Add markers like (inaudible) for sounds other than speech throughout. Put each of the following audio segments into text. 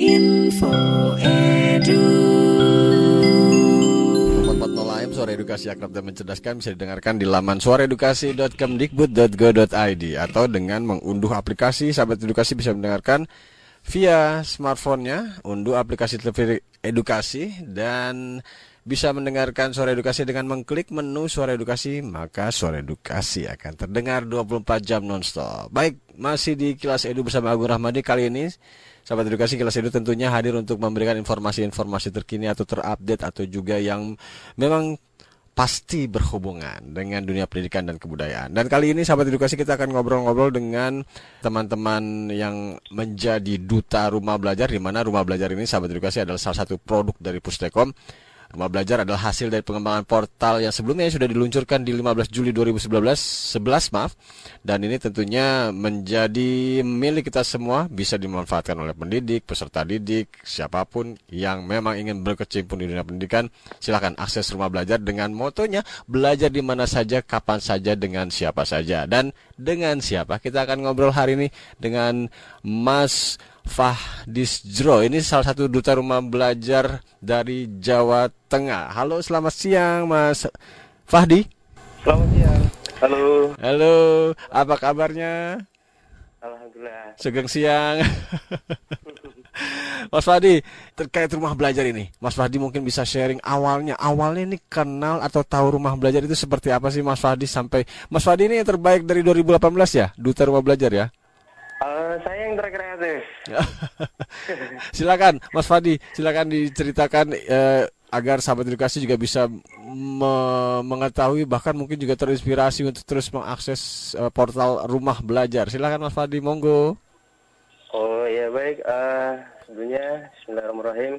Info Edu. Suara Edukasi Akrab dan Mencerdaskan bisa didengarkan di laman suaraedukasi.kemdikbud.go.id atau dengan mengunduh aplikasi Sahabat Edukasi bisa mendengarkan via smartphone-nya, unduh aplikasi televisi edukasi dan bisa mendengarkan suara edukasi dengan mengklik menu suara edukasi, maka suara edukasi akan terdengar 24 jam nonstop. Baik, masih di Kilas Edu bersama Agung Rahmadi kali ini. Sahabat edukasi Kilas Edu tentunya hadir untuk memberikan informasi-informasi terkini atau terupdate atau juga yang memang pasti berhubungan dengan dunia pendidikan dan kebudayaan. Dan kali ini sahabat edukasi kita akan ngobrol-ngobrol dengan teman-teman yang menjadi duta rumah belajar di mana rumah belajar ini sahabat edukasi adalah salah satu produk dari Pustekom Rumah Belajar adalah hasil dari pengembangan portal yang sebelumnya sudah diluncurkan di 15 Juli 2011, 11 maaf. Dan ini tentunya menjadi milik kita semua, bisa dimanfaatkan oleh pendidik, peserta didik, siapa pun yang memang ingin berkecimpung di dunia pendidikan. Silahkan akses Rumah Belajar dengan motonya belajar di mana saja, kapan saja, dengan siapa saja. Dan dengan siapa? Kita akan ngobrol hari ini dengan Mas Fahdisjro. Ini salah satu duta rumah belajar dari Jawa Tengah. Halo, selamat siang Mas Fahdi. Selamat siang. Halo. Halo, apa kabarnya? Alhamdulillah. Sugeng siang. (laughs) Mas Fahdi, terkait rumah belajar ini, Mas Fahdi mungkin bisa sharing awalnya. Awalnya ini kenal atau tahu rumah belajar itu seperti apa sih Mas Fahdi sampai Mas Fahdi ini yang terbaik dari 2018 ya, duta rumah belajar ya? Uh, saya yang terkreatif. (laughs) silakan, Mas Fadi, silakan diceritakan uh, agar sahabat edukasi juga bisa me mengetahui bahkan mungkin juga terinspirasi untuk terus mengakses uh, portal rumah belajar. Silakan Mas Fadi, monggo. Oh ya baik, uh, sebelumnya Bismillahirrahmanirrahim.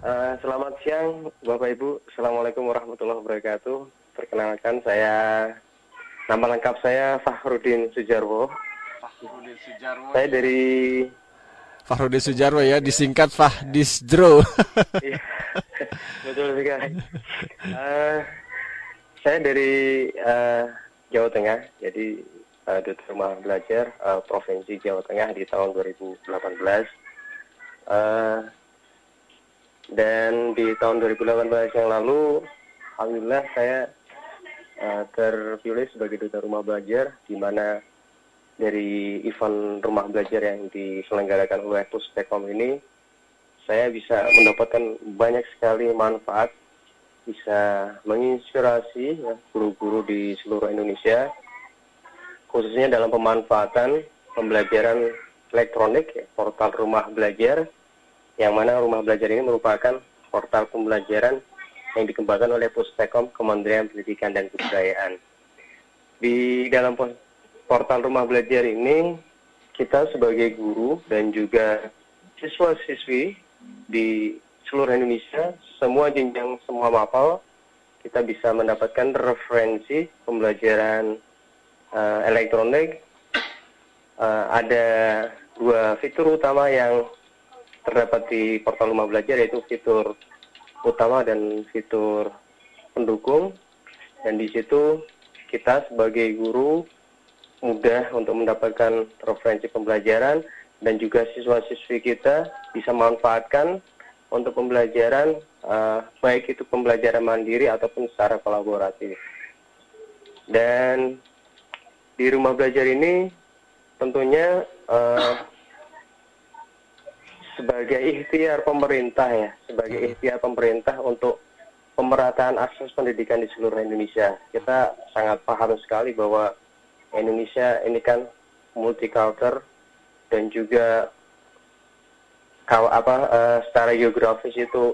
Uh, selamat siang Bapak Ibu, Assalamualaikum warahmatullahi wabarakatuh. Perkenalkan saya nama lengkap saya Fahrudin Sujarwo. Saya dari Fahrudin Sujarwo ya, disingkat Fahdisdro. (laughs) Iya, betul sekali. Uh, saya dari uh, Jawa Tengah, jadi uh, duta rumah belajar uh, Provinsi Jawa Tengah di tahun 2018. Uh, dan di tahun 2018 yang lalu, alhamdulillah saya uh, terpilih sebagai duta rumah belajar, di mana dari event rumah belajar yang diselenggarakan oleh Pustekom ini, saya bisa mendapatkan banyak sekali manfaat, bisa menginspirasi ya, guru-guru di seluruh Indonesia, khususnya dalam pemanfaatan pembelajaran elektronik, ya, portal rumah belajar, yang mana rumah belajar ini merupakan portal pembelajaran yang dikembangkan oleh Pustekom Kementerian Pendidikan dan Kebudayaan. Di dalam portal rumah belajar ini kita sebagai guru dan juga siswa-siswi di seluruh Indonesia, semua jenjang, semua mapel, kita bisa mendapatkan referensi pembelajaran uh, elektronik. Uh, ada dua fitur utama yang terdapat di portal rumah belajar yaitu fitur utama dan fitur pendukung. Dan di situ kita sebagai guru mudah untuk mendapatkan referensi pembelajaran dan juga siswa-siswi kita bisa manfaatkan untuk pembelajaran uh, baik itu pembelajaran mandiri ataupun secara kolaboratif. Dan di rumah belajar ini tentunya uh, sebagai ikhtiar pemerintah ya, sebagai ikhtiar pemerintah untuk pemerataan akses pendidikan di seluruh Indonesia. Kita sangat paham sekali bahwa Indonesia ini kan multicultural dan juga kalau apa uh, secara geografis itu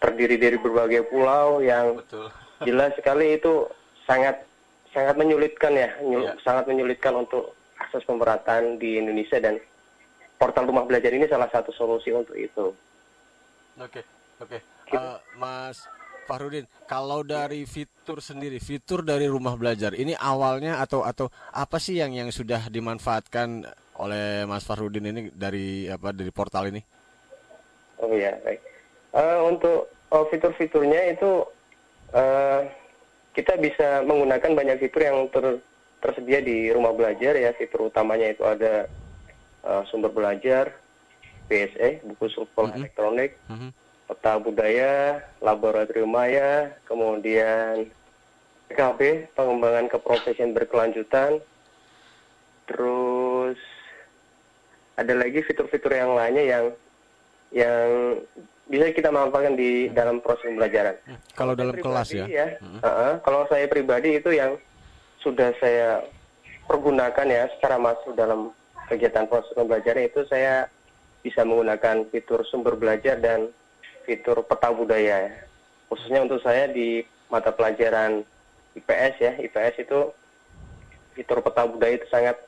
terdiri dari berbagai pulau yang Betul. (laughs) jelas sekali itu sangat sangat menyulitkan ya, nyul, yeah. sangat menyulitkan untuk akses pemerataan di Indonesia dan portal rumah belajar ini salah satu solusi untuk itu. Oke, okay, oke. Okay. Uh, eh, Mas Fahrudin, kalau dari fitur sendiri, fitur dari rumah belajar ini awalnya atau atau apa sih yang yang sudah dimanfaatkan oleh Mas Fahrudin ini dari apa dari portal ini? Oh ya, baik. Uh, untuk oh, fitur-fiturnya itu uh, kita bisa menggunakan banyak fitur yang ter, tersedia di rumah belajar ya. Fitur utamanya itu ada uh, sumber belajar, BSE, buku sekolah Mhm. elektronik, Mhm. Peta budaya, laboratorium maya, kemudian PKB, pengembangan keprofesian berkelanjutan, terus ada lagi fitur-fitur yang lainnya yang yang bisa kita manfaatkan di dalam proses pembelajaran. Kalau dalam Saya kelas ya. pribadi uh-uh, kalau saya pribadi itu yang sudah saya pergunakan ya secara masuk dalam kegiatan proses pembelajaran itu saya bisa menggunakan fitur sumber belajar dan fitur peta budaya ya. Khususnya untuk saya di mata pelajaran IPS ya, IPS itu fitur peta budaya itu sangat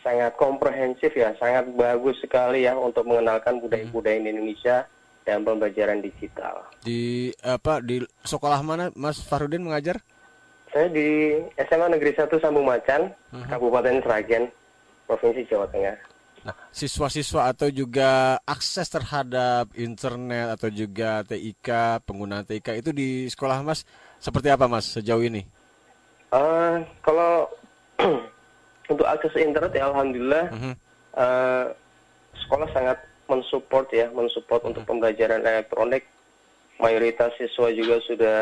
sangat komprehensif ya, sangat bagus sekali ya untuk mengenalkan budaya-budaya di Indonesia dan pembelajaran digital. Di apa di sekolah mana Mas Farudin mengajar? Saya di SMA Negeri 1 Sambung Macan, Kabupaten Sragen, Provinsi Jawa Tengah. Nah, siswa-siswa atau juga akses terhadap internet atau juga TIK, penggunaan TIK itu di sekolah Mas seperti apa Mas sejauh ini? Eh, kalau (clears throat) untuk akses internet ya Alhamdulillah Mhm. eh, sekolah sangat mensupport ya, mensupport untuk pembelajaran elektronik. Mayoritas siswa juga sudah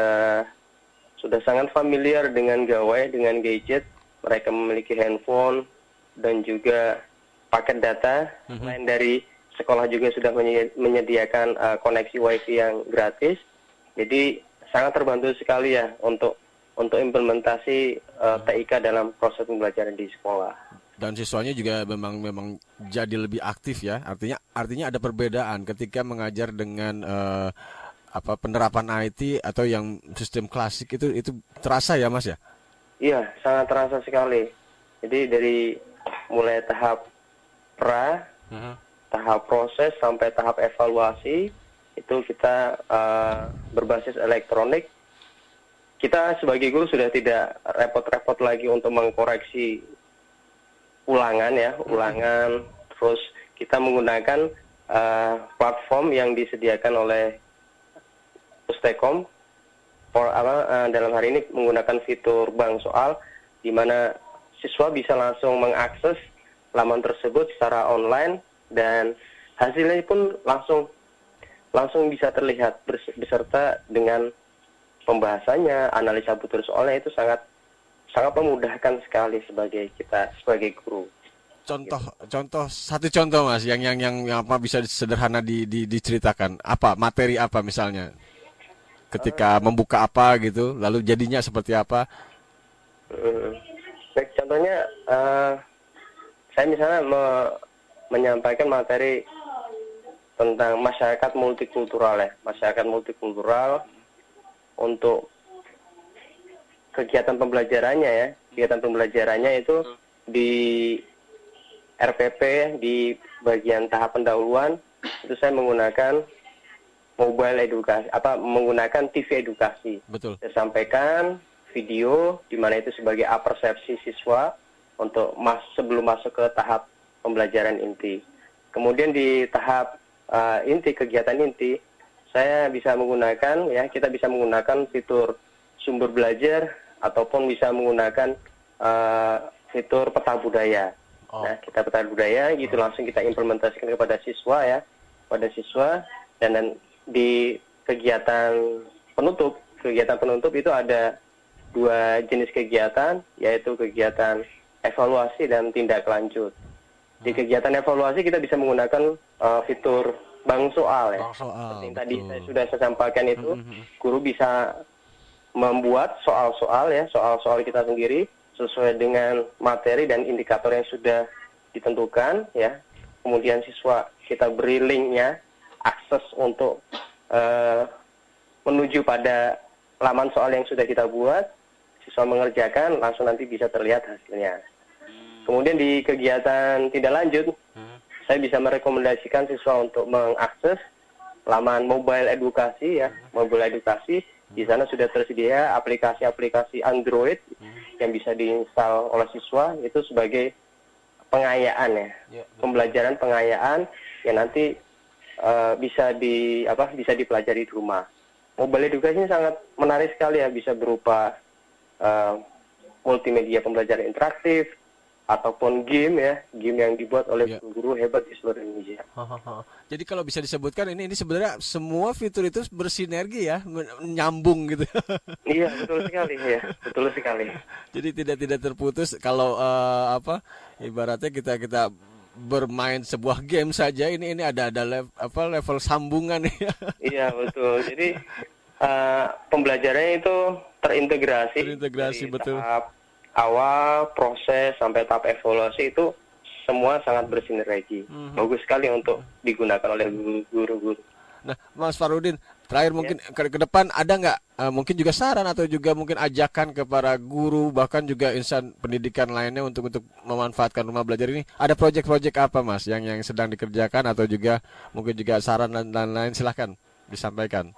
sudah sangat familiar dengan gawai, dengan gadget. Mereka memiliki handphone dan juga paket data. Selain dari sekolah juga sudah menye- menyediakan eh, koneksi wifi yang gratis. Jadi sangat terbantu sekali ya untuk untuk implementasi eh, TIK dalam proses pembelajaran di sekolah. Dan siswanya juga memang memang jadi lebih aktif ya. Artinya artinya ada perbedaan ketika mengajar dengan eh, apa penerapan IT atau yang sistem klasik itu itu terasa ya Mas ya? Iya, sangat terasa sekali. Jadi dari mulai tahap pra, tahap proses sampai tahap evaluasi itu kita eh, berbasis elektronik. Kita sebagai guru sudah tidak repot-repot lagi untuk mengkoreksi ulangan ya, ulangan. Terus kita menggunakan eh, platform yang disediakan oleh Pustekom for apa eh, dalam hari ini menggunakan fitur bank soal di mana siswa bisa langsung mengakses laman tersebut secara online dan hasilnya pun langsung langsung bisa terlihat beserta dengan pembahasannya, analisa butir soalnya itu sangat sangat memudahkan sekali sebagai kita sebagai guru. Contoh contoh satu contoh Mas yang yang yang, yang apa bisa sederhana di, di, diceritakan apa materi apa misalnya ketika membuka apa gitu lalu jadinya seperti apa Hmm. Baik, contohnya eh, saya misalnya me- menyampaikan materi tentang masyarakat multikultural ya, masyarakat multikultural untuk kegiatan pembelajarannya ya, kegiatan pembelajarannya itu di RPP di bagian tahap pendahuluan itu saya menggunakan mobile edukasi apa menggunakan TV edukasi. betul. Saya sampaikan video di mana itu sebagai apersepsi siswa untuk mas sebelum masuk ke tahap pembelajaran inti. Kemudian di tahap uh, inti kegiatan inti, saya bisa menggunakan ya kita bisa menggunakan fitur sumber belajar ataupun bisa menggunakan uh, fitur peta budaya. Nah, kita peta budaya gitu langsung kita implementasikan kepada siswa ya, pada siswa dan, dan di kegiatan penutup, kegiatan penutup itu ada dua jenis kegiatan yaitu kegiatan evaluasi dan tindak lanjut. Di kegiatan evaluasi kita bisa menggunakan uh, fitur bank soal ya. Bank soal, Seperti yang tadi betul. saya sudah saya sampaikan itu, guru bisa membuat soal-soal ya, soal-soal kita sendiri sesuai dengan materi dan indikator yang sudah ditentukan ya. Kemudian siswa kita beri linknya, akses untuk eh, menuju pada laman soal yang sudah kita buat, siswa mengerjakan langsung nanti bisa terlihat hasilnya. Kemudian di kegiatan tidak lanjut, saya bisa merekomendasikan siswa untuk mengakses laman mobile edukasi ya, mobile edukasi. Di sana sudah tersedia aplikasi-aplikasi Android yang bisa diinstal oleh siswa itu sebagai pengayaan ya, pembelajaran pengayaan yang nanti eh, bisa di apa bisa dipelajari di rumah. Mobile edukasi ini sangat menarik sekali ya, bisa berupa eh, multimedia pembelajaran interaktif, ataupun game ya, game yang dibuat oleh Ya. guru hebat di seluruh Indonesia. Jadi kalau bisa disebutkan ini ini sebenarnya semua fitur itu bersinergi ya, men- nyambung gitu. (laughs) Iya, betul sekali ya, betul sekali. Jadi tidak tidak terputus kalau eh, apa ibaratnya kita kita bermain sebuah game saja ini ini ada ada lev- apa level sambungan ya. Iya, betul. Jadi eh, pembelajarannya itu terintegrasi. Terintegrasi, dari betul. Tahap awal, proses sampai tahap evaluasi itu semua sangat bersinergi. Mhm. Bagus sekali untuk digunakan oleh guru- guru-guru. Nah, Mas Farudin, terakhir mungkin ke, ke depan ada nggak eh, mungkin juga saran atau juga mungkin ajakan kepada guru bahkan juga insan pendidikan lainnya untuk untuk memanfaatkan rumah belajar ini? Ada proyek-proyek apa, Mas, yang yang sedang dikerjakan atau juga mungkin juga saran dan lain-lain silahkan disampaikan.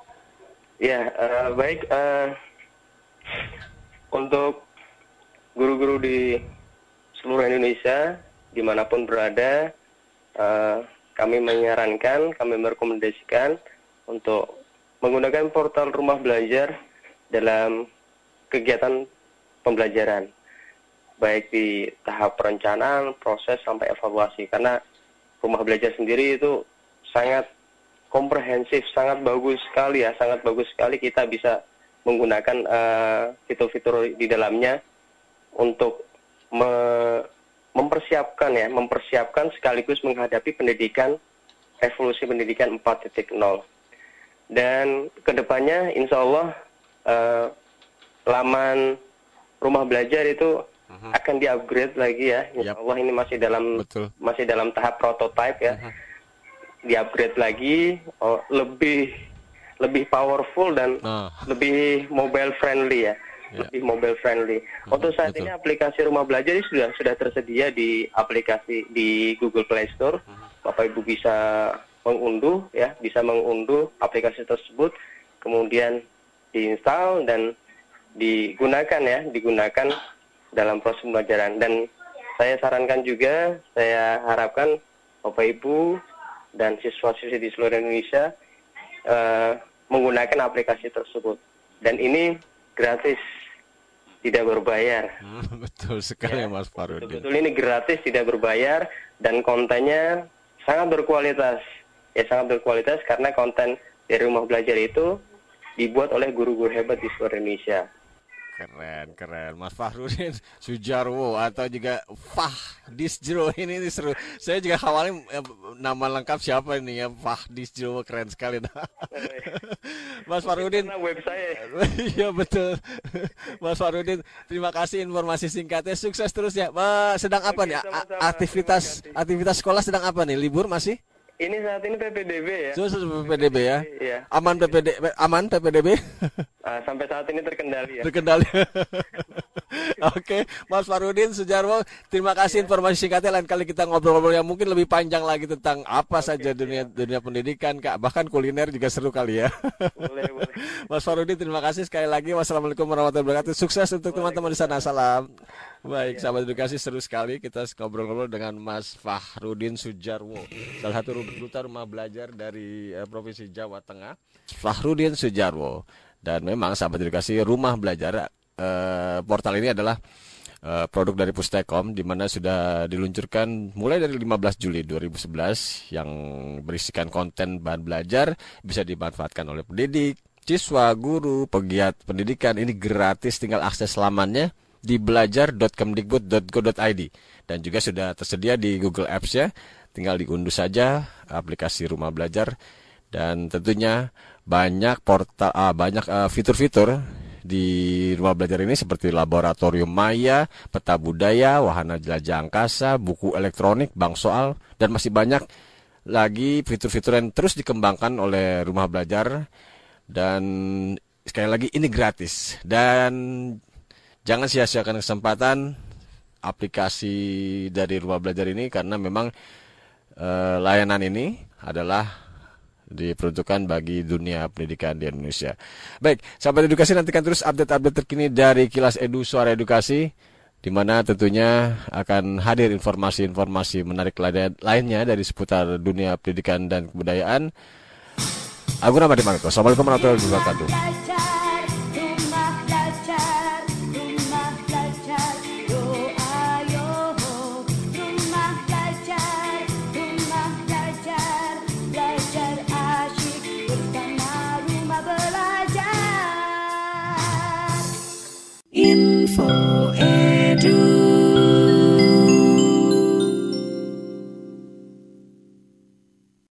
Ya, eh, baik. eh, untuk guru-guru di seluruh Indonesia, di mana pun berada, eh, kami menyarankan, kami merekomendasikan untuk menggunakan portal rumah belajar dalam kegiatan pembelajaran, baik di tahap perencanaan, proses sampai evaluasi. Karena rumah belajar sendiri itu sangat komprehensif, sangat bagus sekali ya, sangat bagus sekali kita bisa menggunakan eh, fitur-fitur di dalamnya untuk me- mempersiapkan ya, mempersiapkan sekaligus menghadapi pendidikan revolusi pendidikan 4.0. Dan ke depannya, insya Allah eh, laman rumah belajar itu akan di-upgrade lagi ya. Insya Yap. Allah ini masih dalam Betul. masih dalam tahap prototype ya. Di-upgrade lagi, oh, lebih lebih powerful dan Nah. lebih mobile friendly ya. Ya. Lebih mobile friendly. Untuk saat betul. ini aplikasi rumah belajar ini sudah sudah tersedia di aplikasi di Google Play Store. Bapak Ibu bisa mengunduh ya, bisa mengunduh aplikasi tersebut, kemudian diinstal dan digunakan ya, digunakan dalam proses pembelajaran. Dan saya sarankan juga, saya harapkan Bapak Ibu dan siswa-siswi di seluruh Indonesia eh, menggunakan aplikasi tersebut. Dan ini gratis, tidak berbayar. Hmm, (laughs) betul sekali, Ya, Mas Farudin. Betul-betul ini gratis, tidak berbayar, dan kontennya sangat berkualitas. Ya sangat berkualitas karena konten dari rumah belajar itu dibuat oleh guru-guru hebat di seluruh Indonesia. Keren, keren. Mas Fahrudin Sujarwo atau juga Fah Disjro ini, ini seru. Saya juga awalnya nama lengkap siapa ini ya? Fah Disjro keren sekali. (laughs) Mas Fahrudin Karena web saya (laughs) Iya betul Mas Farudin Terima kasih informasi singkatnya Sukses terus ya Mas, Sedang apa Oke, nih A- sama-sama. Aktivitas. Aktivitas sekolah sedang apa nih Libur masih ini saat ini PPDB ya. Sudah PPDB ya Iya. Aman PPD Aman PPDB (laughs) Ah, sampai saat ini terkendali ya. Terkendali (laughs) Oke Mas Farudin Sujarwo Terima kasih informasi singkatnya Lain kali kita ngobrol-ngobrol Yang mungkin lebih panjang lagi Tentang apa saja dunia dunia pendidikan Kak Bahkan kuliner juga seru kali ya Boleh, boleh. (laughs) Mas Farudin terima kasih sekali lagi. Wassalamualaikum warahmatullahi wabarakatuh. Sukses untuk teman-teman di sana. Salam. Baik, sahabat edukasi seru sekali kita ngobrol-ngobrol dengan Mas Fahrudin Sujarwo, salah satu duta rumah belajar dari eh, Provinsi Jawa Tengah. Fahrudin Sujarwo. Dan memang sahabat edukasi rumah belajar eh, portal ini adalah eh, produk dari Pustekom di mana sudah diluncurkan mulai dari 15 Juli 2011 yang berisikan konten bahan belajar bisa dimanfaatkan oleh pendidik, siswa, guru, pegiat pendidikan. Ini gratis tinggal akses lamannya di belajar.kemdikbud.go.id dan juga sudah tersedia di Google Apps ya. Tinggal diunduh saja aplikasi Rumah Belajar. Dan tentunya banyak portal ah, banyak ah, fitur-fitur di rumah belajar ini seperti laboratorium maya, peta budaya, wahana jelajah angkasa, buku elektronik, bank soal dan masih banyak lagi fitur-fitur yang terus dikembangkan oleh rumah belajar. Dan sekali lagi ini gratis. Dan jangan sia-siakan kesempatan aplikasi dari rumah belajar ini karena memang eh, layanan ini adalah diperuntukkan bagi dunia pendidikan di Indonesia. Baik, sahabat edukasi nantikan terus update-update terkini dari Kilas Edu Suara Edukasi di mana tentunya akan hadir informasi-informasi menarik lain- lainnya dari seputar dunia pendidikan dan kebudayaan. Aku nama Dimanto. Assalamualaikum warahmatullahi wabarakatuh.